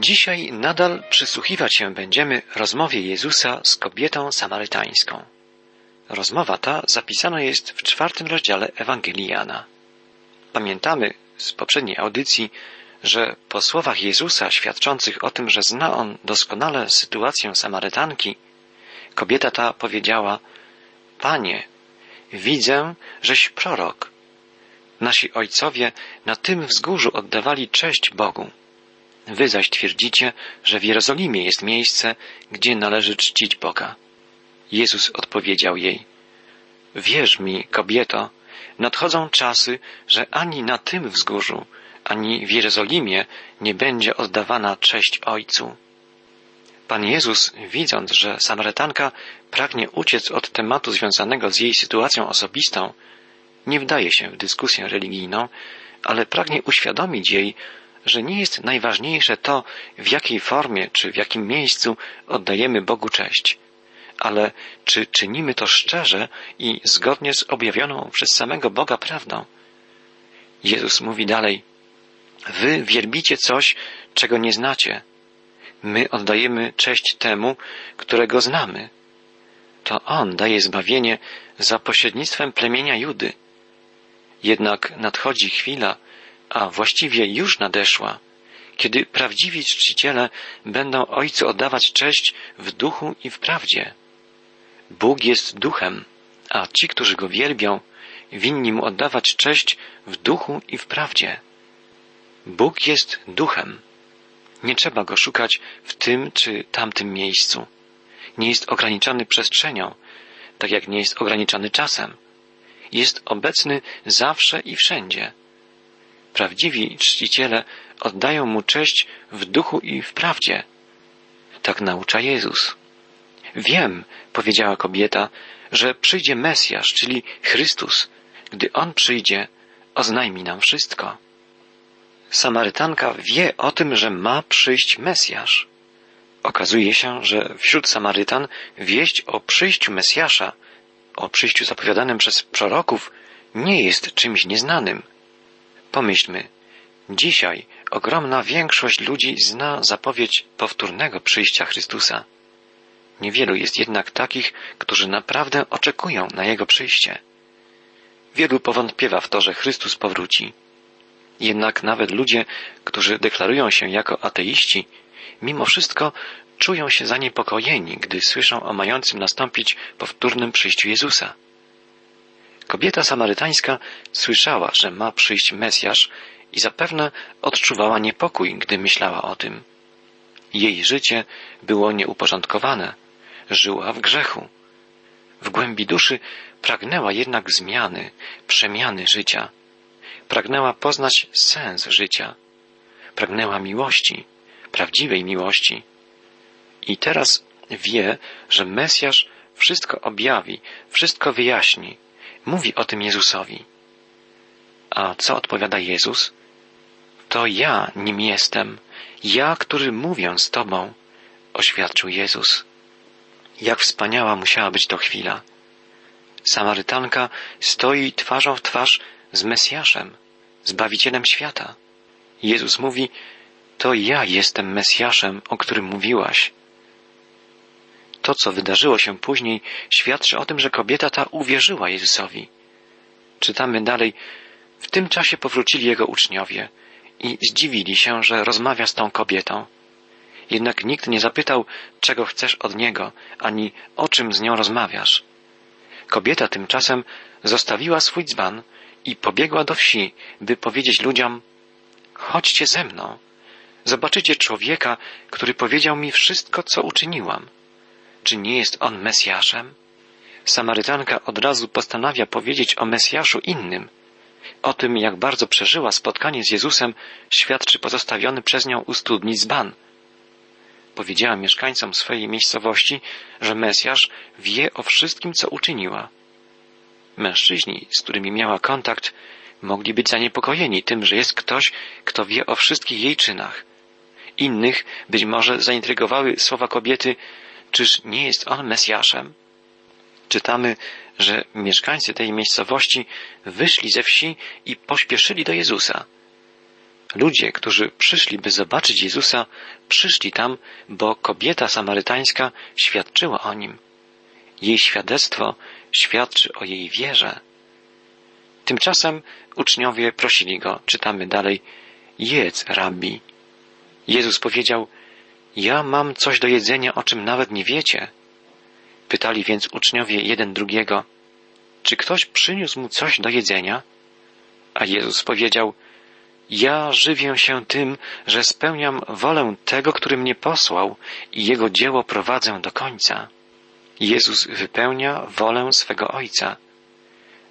Dzisiaj nadal przysłuchiwać się będziemy rozmowie Jezusa z kobietą samarytańską. Rozmowa ta zapisana jest w czwartym rozdziale Ewangelii Jana. Pamiętamy z poprzedniej audycji, że po słowach Jezusa świadczących o tym, że zna on doskonale sytuację Samarytanki, kobieta ta powiedziała: Panie, widzę, żeś prorok. Nasi ojcowie na tym wzgórzu oddawali cześć Bogu. Wy zaś twierdzicie, że w Jerozolimie jest miejsce, gdzie należy czcić Boga. Jezus odpowiedział jej, Wierz mi, kobieto, nadchodzą czasy, że ani na tym wzgórzu, ani w Jerozolimie nie będzie oddawana cześć Ojcu. Pan Jezus, widząc, że Samarytanka pragnie uciec od tematu związanego z jej sytuacją osobistą, nie wdaje się w dyskusję religijną, ale pragnie uświadomić jej, że nie jest najważniejsze to, w jakiej formie czy w jakim miejscu oddajemy Bogu cześć, ale czy czynimy to szczerze i zgodnie z objawioną przez samego Boga prawdą. Jezus mówi dalej, Wy wielbicie coś, czego nie znacie. My oddajemy cześć temu, którego znamy. To On daje zbawienie za pośrednictwem plemienia Judy. Jednak nadchodzi chwila, a właściwie już nadeszła, kiedy prawdziwi czciciele będą Ojcu oddawać cześć w duchu i w prawdzie. Bóg jest duchem, a ci, którzy Go wielbią, winni Mu oddawać cześć w duchu i w prawdzie. Bóg jest duchem. Nie trzeba Go szukać w tym czy tamtym miejscu. Nie jest ograniczony przestrzenią, tak jak nie jest ograniczony czasem. Jest obecny zawsze i wszędzie. Prawdziwi czciciele oddają Mu cześć w duchu i w prawdzie. Tak naucza Jezus. Wiem, powiedziała kobieta, że przyjdzie Mesjasz, czyli Chrystus. Gdy On przyjdzie, oznajmi nam wszystko. Samarytanka wie o tym, że ma przyjść Mesjasz. Okazuje się, że wśród Samarytan wieść o przyjściu Mesjasza, o przyjściu zapowiadanym przez proroków, nie jest czymś nieznanym. Pomyślmy, dzisiaj ogromna większość ludzi zna zapowiedź powtórnego przyjścia Chrystusa. Niewielu jest jednak takich, którzy naprawdę oczekują na Jego przyjście. Wielu powątpiewa w to, że Chrystus powróci. Jednak nawet ludzie, którzy deklarują się jako ateiści, mimo wszystko czują się zaniepokojeni, gdy słyszą o mającym nastąpić powtórnym przyjściu Jezusa. Kobieta samarytańska słyszała, że ma przyjść Mesjasz i zapewne odczuwała niepokój, gdy myślała o tym. Jej życie było nieuporządkowane, żyła w grzechu. W głębi duszy pragnęła jednak zmiany, przemiany życia. Pragnęła poznać sens życia. Pragnęła miłości, prawdziwej miłości. I teraz wie, że Mesjasz wszystko objawi, wszystko wyjaśni. Mówi o tym Jezusowi. A co odpowiada Jezus? To ja nim jestem, ja, który mówię z Tobą, oświadczył Jezus. Jak wspaniała musiała być to chwila. Samarytanka stoi twarzą w twarz z Mesjaszem, Zbawicielem świata. Jezus mówi, to ja jestem Mesjaszem, o którym mówiłaś. To, co wydarzyło się później, świadczy o tym, że kobieta ta uwierzyła Jezusowi. Czytamy dalej, w tym czasie powrócili jego uczniowie i zdziwili się, że rozmawia z tą kobietą. Jednak nikt nie zapytał, czego chcesz od niego, ani o czym z nią rozmawiasz. Kobieta tymczasem zostawiła swój dzban i pobiegła do wsi, by powiedzieć ludziom, chodźcie ze mną. Zobaczycie człowieka, który powiedział mi wszystko, co uczyniłam. Czy nie jest on Mesjaszem? Samarytanka od razu postanawia powiedzieć o Mesjaszu innym. O tym, jak bardzo przeżyła spotkanie z Jezusem, świadczy pozostawiony przez nią u studni dzban. Powiedziała mieszkańcom swojej miejscowości, że Mesjasz wie o wszystkim, co uczyniła. Mężczyźni, z którymi miała kontakt, mogli być zaniepokojeni tym, że jest ktoś, kto wie o wszystkich jej czynach. Innych być może zaintrygowały słowa kobiety, czyż nie jest on Mesjaszem? Czytamy, że mieszkańcy tej miejscowości wyszli ze wsi i pośpieszyli do Jezusa. Ludzie, którzy przyszli, by zobaczyć Jezusa, przyszli tam, bo kobieta samarytańska świadczyła o nim. Jej świadectwo świadczy o jej wierze. Tymczasem uczniowie prosili go, czytamy dalej, jedz, rabbi. Jezus powiedział, ja mam coś do jedzenia, o czym nawet nie wiecie. Pytali więc uczniowie jeden drugiego, czy ktoś przyniósł mu coś do jedzenia? A Jezus powiedział, ja żywię się tym, że spełniam wolę tego, który mnie posłał i jego dzieło prowadzę do końca. Jezus wypełnia wolę swego Ojca.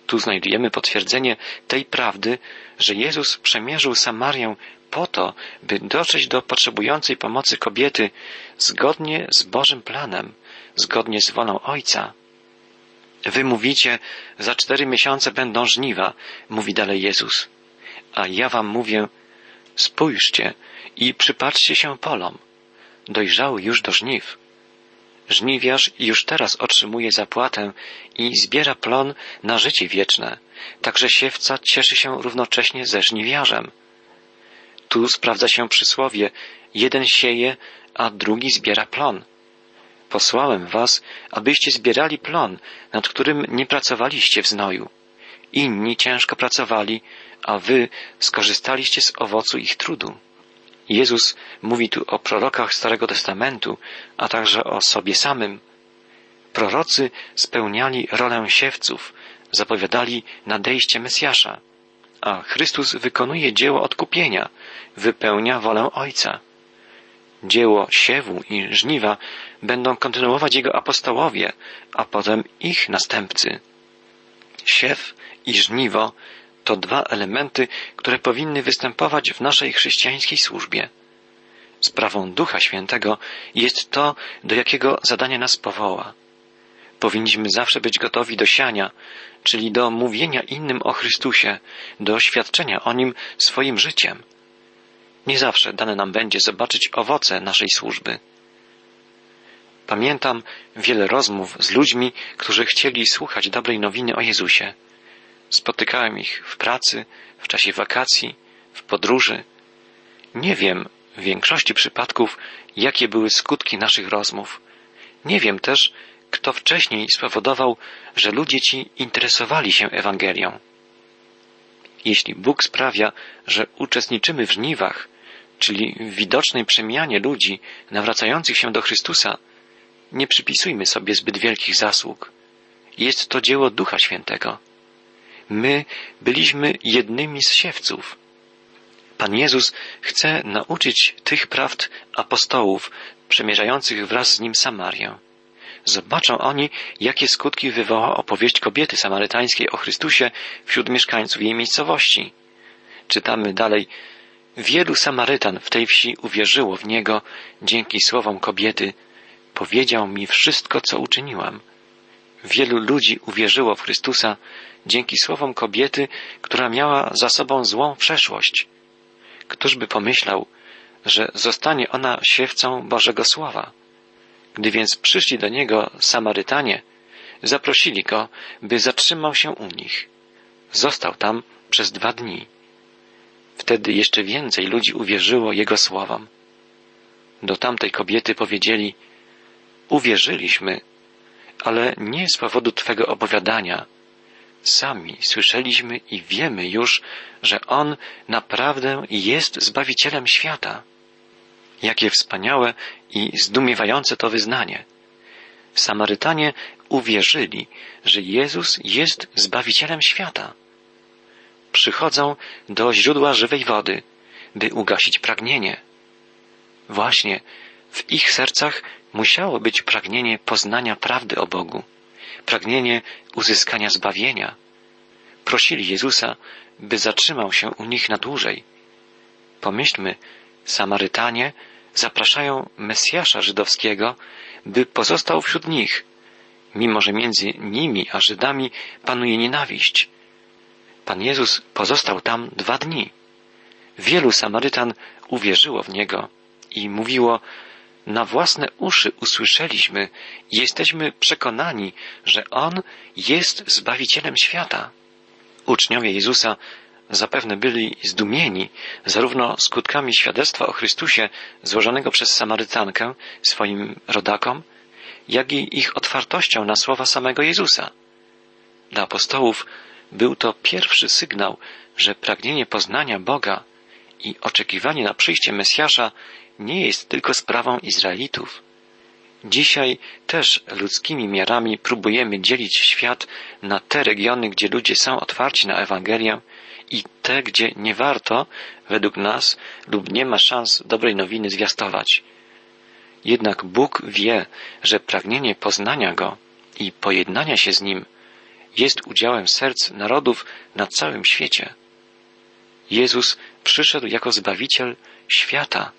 Tu znajdujemy potwierdzenie tej prawdy, że Jezus przemierzył Samarię po to, by dotrzeć do potrzebującej pomocy kobiety zgodnie z Bożym planem, zgodnie z wolą Ojca. Wy mówicie, za cztery miesiące będą żniwa, mówi dalej Jezus. A ja wam mówię, spójrzcie i przypatrzcie się polom. Dojrzały już do żniw. Żniwiarz już teraz otrzymuje zapłatę i zbiera plon na życie wieczne, także siewca cieszy się równocześnie ze żniwiarzem. Tu sprawdza się przysłowie, jeden sieje, a drugi zbiera plon. Posłałem was, abyście zbierali plon, nad którym nie pracowaliście w znoju. Inni ciężko pracowali, a wy skorzystaliście z owocu ich trudu. Jezus mówi tu o prorokach Starego Testamentu, a także o sobie samym. Prorocy spełniali rolę siewców, zapowiadali nadejście Mesjasza, a Chrystus wykonuje dzieło odkupienia, wypełnia wolę Ojca. Dzieło siewu i żniwa będą kontynuować jego apostołowie, a potem ich następcy. Siew i żniwo to dwa elementy, które powinny występować w naszej chrześcijańskiej służbie. Sprawą Ducha Świętego jest to, do jakiego zadanie nas powoła. Powinniśmy zawsze być gotowi do siania, czyli do mówienia innym o Chrystusie, do świadczenia o Nim swoim życiem. Nie zawsze dane nam będzie zobaczyć owoce naszej służby. Pamiętam wiele rozmów z ludźmi, którzy chcieli słuchać dobrej nowiny o Jezusie. Spotykałem ich w pracy, w czasie wakacji, w podróży. Nie wiem w większości przypadków, jakie były skutki naszych rozmów. Nie wiem też, kto wcześniej spowodował, że ludzie ci interesowali się Ewangelią. Jeśli Bóg sprawia, że uczestniczymy w żniwach, czyli w widocznej przemianie ludzi nawracających się do Chrystusa, nie przypisujmy sobie zbyt wielkich zasług. Jest to dzieło Ducha Świętego. My byliśmy jednymi z siewców. Pan Jezus chce nauczyć tych prawd apostołów przemierzających wraz z nim Samarię. Zobaczą oni, jakie skutki wywoła opowieść kobiety samarytańskiej o Chrystusie wśród mieszkańców jej miejscowości. Czytamy dalej. Wielu Samarytan w tej wsi uwierzyło w Niego dzięki słowom kobiety. Powiedział mi wszystko, co uczyniłam. Wielu ludzi uwierzyło w Chrystusa dzięki słowom kobiety, która miała za sobą złą przeszłość. Któż by pomyślał, że zostanie ona siewcą Bożego Słowa? Gdy więc przyszli do niego Samarytanie, zaprosili go, by zatrzymał się u nich. Został tam przez dwa dni. Wtedy jeszcze więcej ludzi uwierzyło jego słowom. Do tamtej kobiety powiedzieli, uwierzyliśmy, ale nie z powodu Twego opowiadania. Sami słyszeliśmy i wiemy już, że On naprawdę jest Zbawicielem świata. Jakie wspaniałe i zdumiewające to wyznanie. Samarytanie uwierzyli, że Jezus jest Zbawicielem świata. Przychodzą do źródła żywej wody, by ugasić pragnienie. Właśnie w ich sercach musiało być pragnienie poznania prawdy o Bogu, pragnienie uzyskania zbawienia. Prosili Jezusa, by zatrzymał się u nich na dłużej. Pomyślmy, Samarytanie zapraszają Mesjasza żydowskiego, by pozostał wśród nich, mimo że między nimi a Żydami panuje nienawiść. Pan Jezus pozostał tam dwa dni. Wielu Samarytan uwierzyło w Niego i mówiło, na własne uszy usłyszeliśmy i jesteśmy przekonani, że On jest Zbawicielem świata. Uczniowie Jezusa zapewne byli zdumieni zarówno skutkami świadectwa o Chrystusie złożonego przez Samarytankę swoim rodakom, jak i ich otwartością na słowa samego Jezusa. Dla apostołów był to pierwszy sygnał, że pragnienie poznania Boga i oczekiwanie na przyjście Mesjasza nie jest tylko sprawą Izraelitów. Dzisiaj też ludzkimi miarami próbujemy dzielić świat na te regiony, gdzie ludzie są otwarci na Ewangelię i te, gdzie nie warto, według nas, lub nie ma szans dobrej nowiny zwiastować. Jednak Bóg wie, że pragnienie poznania Go i pojednania się z Nim jest udziałem serc narodów na całym świecie. Jezus przyszedł jako Zbawiciel świata.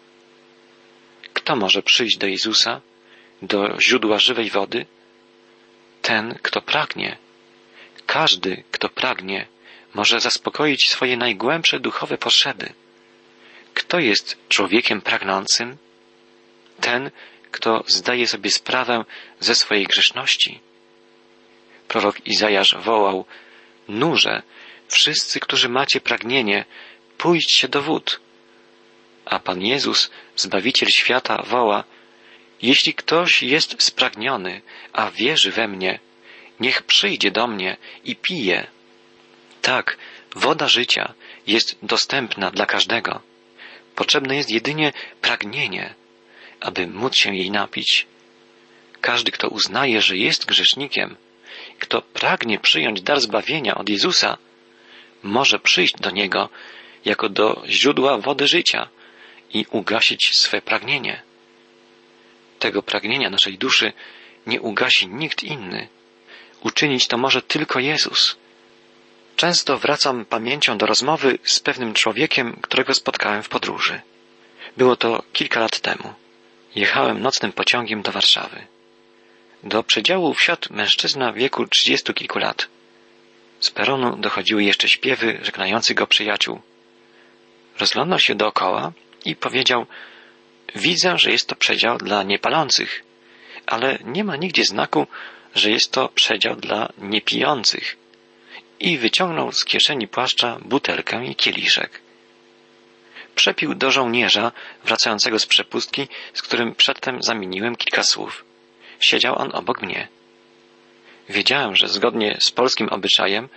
Kto może przyjść do Jezusa, do źródła żywej wody? Ten, kto pragnie. Każdy, kto pragnie, może zaspokoić swoje najgłębsze duchowe potrzeby. Kto jest człowiekiem pragnącym? Ten, kto zdaje sobie sprawę ze swojej grzeszności. Prorok Izajasz wołał, nurze, wszyscy, którzy macie pragnienie, pójdźcie do wód. A Pan Jezus, Zbawiciel świata, woła, jeśli ktoś jest spragniony, a wierzy we mnie, niech przyjdzie do mnie i pije. Tak, woda życia jest dostępna dla każdego. Potrzebne jest jedynie pragnienie, aby móc się jej napić. Każdy, kto uznaje, że jest grzesznikiem, kto pragnie przyjąć dar zbawienia od Jezusa, może przyjść do Niego jako do źródła wody życia i ugasić swe pragnienie. Tego pragnienia naszej duszy nie ugasi nikt inny. Uczynić to może tylko Jezus. Często wracam pamięcią do rozmowy z pewnym człowiekiem, którego spotkałem w podróży. Było to kilka lat temu. Jechałem nocnym pociągiem do Warszawy. Do przedziału wsiadł mężczyzna w wieku trzydziestu kilku lat. Z peronu dochodziły jeszcze śpiewy żegnających go przyjaciół. Rozglądał się dookoła i powiedział Widzę, że jest to przedział dla niepalących, ale nie ma nigdzie znaku, że jest to przedział dla niepijących. I wyciągnął z kieszeni płaszcza butelkę i kieliszek. Przepił do żołnierza wracającego z przepustki, z którym przedtem zamieniłem kilka słów. Siedział on obok mnie. Wiedziałem, że zgodnie z polskim obyczajem,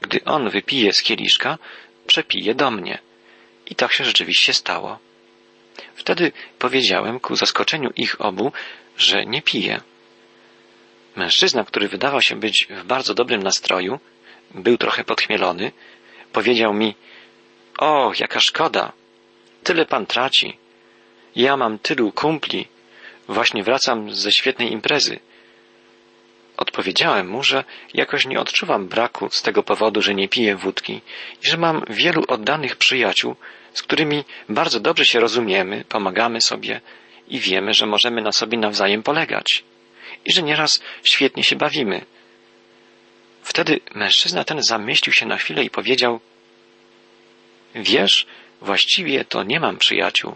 gdy on wypije z kieliszka, przepije do mnie. I tak się rzeczywiście stało. Wtedy powiedziałem ku zaskoczeniu ich obu, że nie pije. Mężczyzna, który wydawał się być w bardzo dobrym nastroju, był trochę podchmielony, powiedział mi, o, jaka szkoda, tyle pan traci. Ja mam tylu kumpli, właśnie wracam ze świetnej imprezy. Odpowiedziałem mu, że jakoś nie odczuwam braku z tego powodu, że nie piję wódki i że mam wielu oddanych przyjaciół, z którymi bardzo dobrze się rozumiemy, pomagamy sobie i wiemy, że możemy na sobie nawzajem polegać i że nieraz świetnie się bawimy. Wtedy mężczyzna ten zamyślił się na chwilę i powiedział Wiesz, właściwie to nie mam przyjaciół.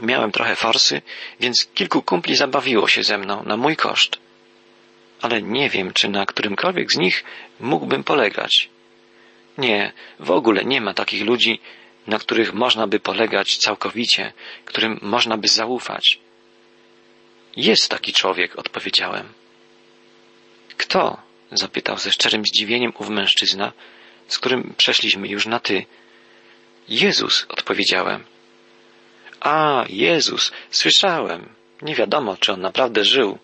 Miałem trochę forsy, więc kilku kumpli zabawiło się ze mną na mój koszt. Ale nie wiem, czy na którymkolwiek z nich mógłbym polegać. Nie, w ogóle nie ma takich ludzi, na których można by polegać całkowicie, którym można by zaufać. Jest taki człowiek, odpowiedziałem. Kto? Zapytał ze szczerym zdziwieniem ów mężczyzna, z którym przeszliśmy już na ty. Jezus, odpowiedziałem. A, Jezus, słyszałem. Nie wiadomo, czy on naprawdę żył.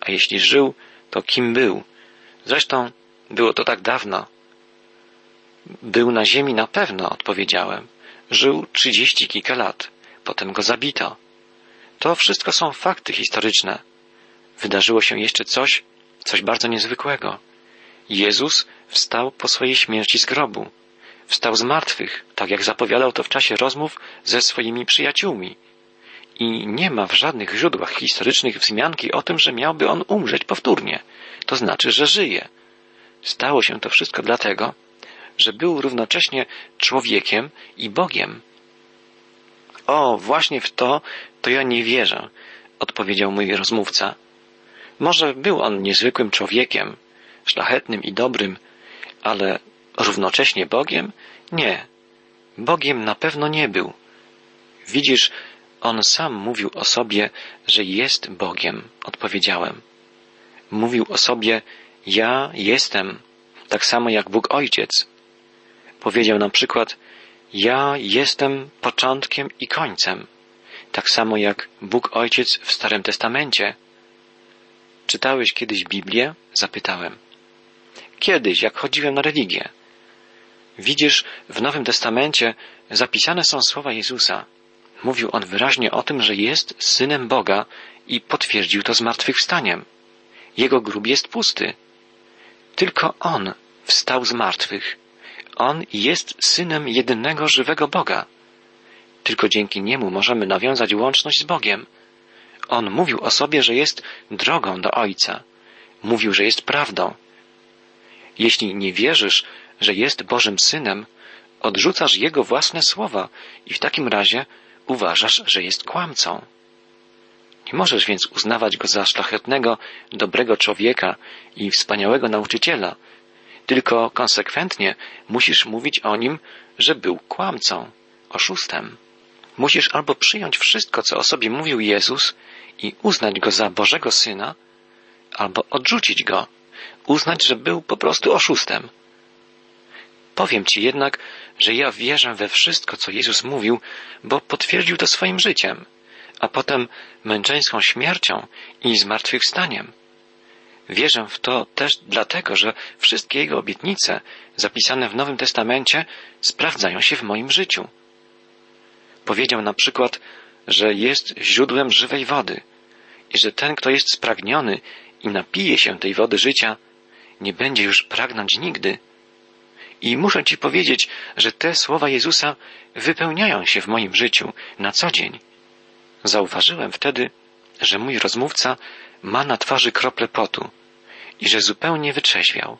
A jeśli żył, to kim był? Zresztą było to tak dawno. Był na ziemi na pewno, odpowiedziałem. Żył trzydzieści kilka lat. Potem go zabito. To wszystko są fakty historyczne. Wydarzyło się jeszcze coś, coś bardzo niezwykłego. Jezus wstał po swojej śmierci z grobu. Wstał z martwych, tak jak zapowiadał to w czasie rozmów ze swoimi przyjaciółmi. I nie ma w żadnych źródłach historycznych wzmianki o tym, że miałby on umrzeć powtórnie. To znaczy, że żyje. Stało się to wszystko dlatego, że był równocześnie człowiekiem i Bogiem. O, właśnie w to, to ja nie wierzę, odpowiedział mój rozmówca. Może był on niezwykłym człowiekiem, szlachetnym i dobrym, ale równocześnie Bogiem? Nie. Bogiem na pewno nie był. Widzisz, on sam mówił o sobie, że jest Bogiem, odpowiedziałem. Mówił o sobie, ja jestem, tak samo jak Bóg Ojciec. Powiedział na przykład, ja jestem początkiem i końcem, tak samo jak Bóg Ojciec w Starym Testamencie. Czytałeś kiedyś Biblię? Zapytałem. Kiedyś, jak chodziłem na religię. Widzisz, w Nowym Testamencie zapisane są słowa Jezusa. Mówił on wyraźnie o tym, że jest synem Boga i potwierdził to zmartwychwstaniem. Jego grób jest pusty. Tylko on wstał z martwych. On jest synem jedynego żywego Boga. Tylko dzięki niemu możemy nawiązać łączność z Bogiem. On mówił o sobie, że jest drogą do Ojca. Mówił, że jest prawdą. Jeśli nie wierzysz, że jest Bożym Synem, odrzucasz Jego własne słowa i w takim razie uważasz, że jest kłamcą. Nie możesz więc uznawać go za szlachetnego, dobrego człowieka i wspaniałego nauczyciela, tylko konsekwentnie musisz mówić o nim, że był kłamcą, oszustem. Musisz albo przyjąć wszystko, co o sobie mówił Jezus i uznać go za Bożego Syna, albo odrzucić go, uznać, że był po prostu oszustem. Powiem Ci jednak, że ja wierzę we wszystko, co Jezus mówił, bo potwierdził to swoim życiem, a potem męczeńską śmiercią i zmartwychwstaniem. Wierzę w to też dlatego, że wszystkie Jego obietnice zapisane w Nowym Testamencie sprawdzają się w moim życiu. Powiedział na przykład, że jest źródłem żywej wody i że ten, kto jest spragniony i napije się tej wody życia, nie będzie już pragnąć nigdy. I muszę Ci powiedzieć, że te słowa Jezusa wypełniają się w moim życiu na co dzień. Zauważyłem wtedy, że mój rozmówca ma na twarzy krople potu i że zupełnie wytrzeźwiał.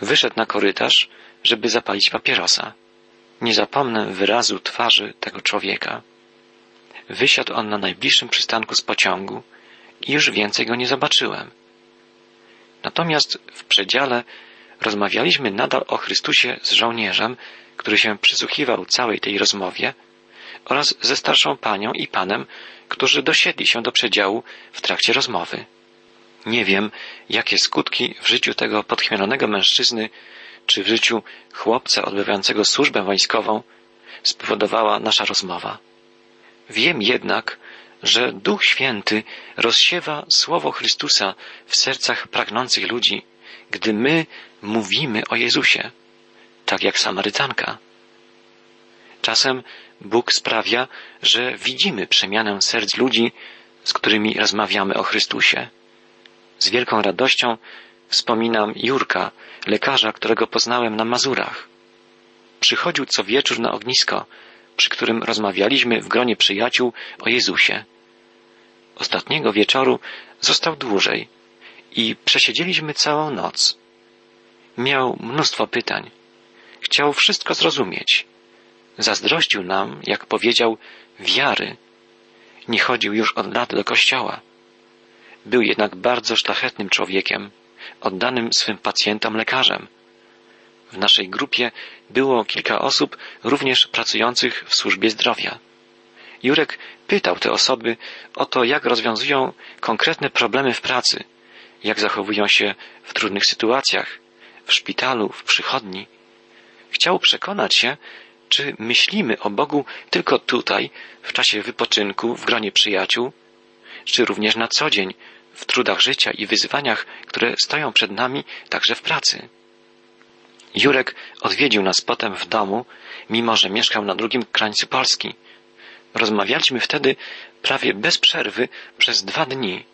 Wyszedł na korytarz, żeby zapalić papierosa. Nie zapomnę wyrazu twarzy tego człowieka. Wysiadł on na najbliższym przystanku z pociągu i już więcej go nie zobaczyłem. Natomiast w przedziale rozmawialiśmy nadal o Chrystusie z żołnierzem, który się przysłuchiwał całej tej rozmowie, oraz ze starszą panią i panem, którzy dosiedli się do przedziału w trakcie rozmowy. Nie wiem, jakie skutki w życiu tego podchmielonego mężczyzny, czy w życiu chłopca odbywającego służbę wojskową spowodowała nasza rozmowa. Wiem jednak, że Duch Święty rozsiewa słowo Chrystusa w sercach pragnących ludzi, gdy my mówimy o Jezusie, tak jak Samarytanka. Czasem Bóg sprawia, że widzimy przemianę serc ludzi, z którymi rozmawiamy o Chrystusie. Z wielką radością wspominam Jurka, lekarza, którego poznałem na Mazurach. Przychodził co wieczór na ognisko, przy którym rozmawialiśmy w gronie przyjaciół o Jezusie. Ostatniego wieczoru został dłużej i przesiedzieliśmy całą noc. Miał mnóstwo pytań. Chciał wszystko zrozumieć. Zazdrościł nam, jak powiedział, wiary. Nie chodził już od lat do kościoła. Był jednak bardzo szlachetnym człowiekiem, oddanym swym pacjentom lekarzem. W naszej grupie było kilka osób również pracujących w służbie zdrowia. Jurek pytał te osoby o to, jak rozwiązują konkretne problemy w pracy, jak zachowują się w trudnych sytuacjach, w szpitalu, w przychodni. Chciał przekonać się, czy myślimy o Bogu tylko tutaj, w czasie wypoczynku, w gronie przyjaciół, czy również na co dzień, w trudach życia i wyzwaniach, które stoją przed nami także w pracy. Jurek odwiedził nas potem w domu, mimo że mieszkał na drugim krańcu Polski. Rozmawialiśmy wtedy prawie bez przerwy przez dwa dni,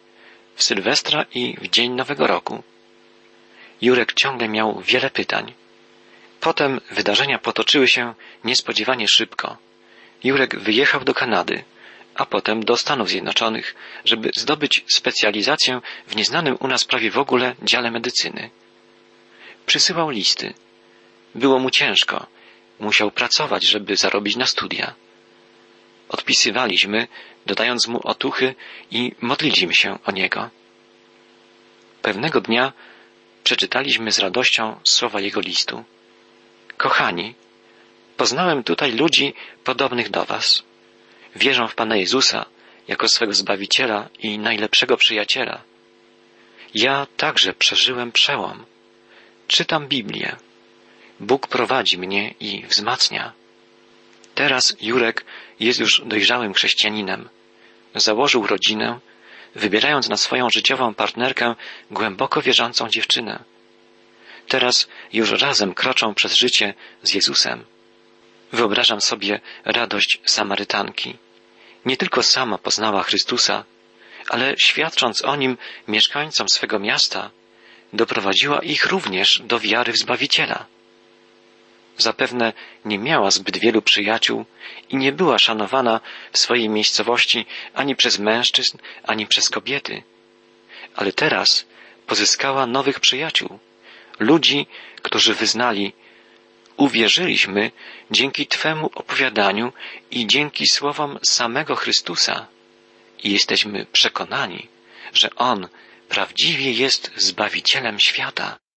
w Sylwestra i w dzień Nowego Roku. Jurek ciągle miał wiele pytań. Potem wydarzenia potoczyły się niespodziewanie szybko. Jurek wyjechał do Kanady, a potem do Stanów Zjednoczonych, żeby zdobyć specjalizację w nieznanym u nas prawie w ogóle dziale medycyny. Przysyłał listy. Było mu ciężko. Musiał pracować, żeby zarobić na studia. Odpisywaliśmy, dodając mu otuchy i modliliśmy się o niego. Pewnego dnia przeczytaliśmy z radością słowa jego listu. Kochani, poznałem tutaj ludzi podobnych do Was. Wierzą w Pana Jezusa jako swego Zbawiciela i najlepszego przyjaciela. Ja także przeżyłem przełom. Czytam Biblię. Bóg prowadzi mnie i wzmacnia. Teraz Jurek jest już dojrzałym chrześcijaninem. Założył rodzinę, wybierając na swoją życiową partnerkę głęboko wierzącą dziewczynę. Teraz już razem kroczą przez życie z Jezusem. Wyobrażam sobie radość Samarytanki. Nie tylko sama poznała Chrystusa, ale świadcząc o nim mieszkańcom swego miasta, doprowadziła ich również do wiary w Zbawiciela. Zapewne nie miała zbyt wielu przyjaciół i nie była szanowana w swojej miejscowości ani przez mężczyzn, ani przez kobiety. Ale teraz pozyskała nowych przyjaciół, ludzi, którzy wyznali, uwierzyliśmy dzięki Twemu opowiadaniu i dzięki słowom samego Chrystusa i jesteśmy przekonani, że On prawdziwie jest Zbawicielem świata.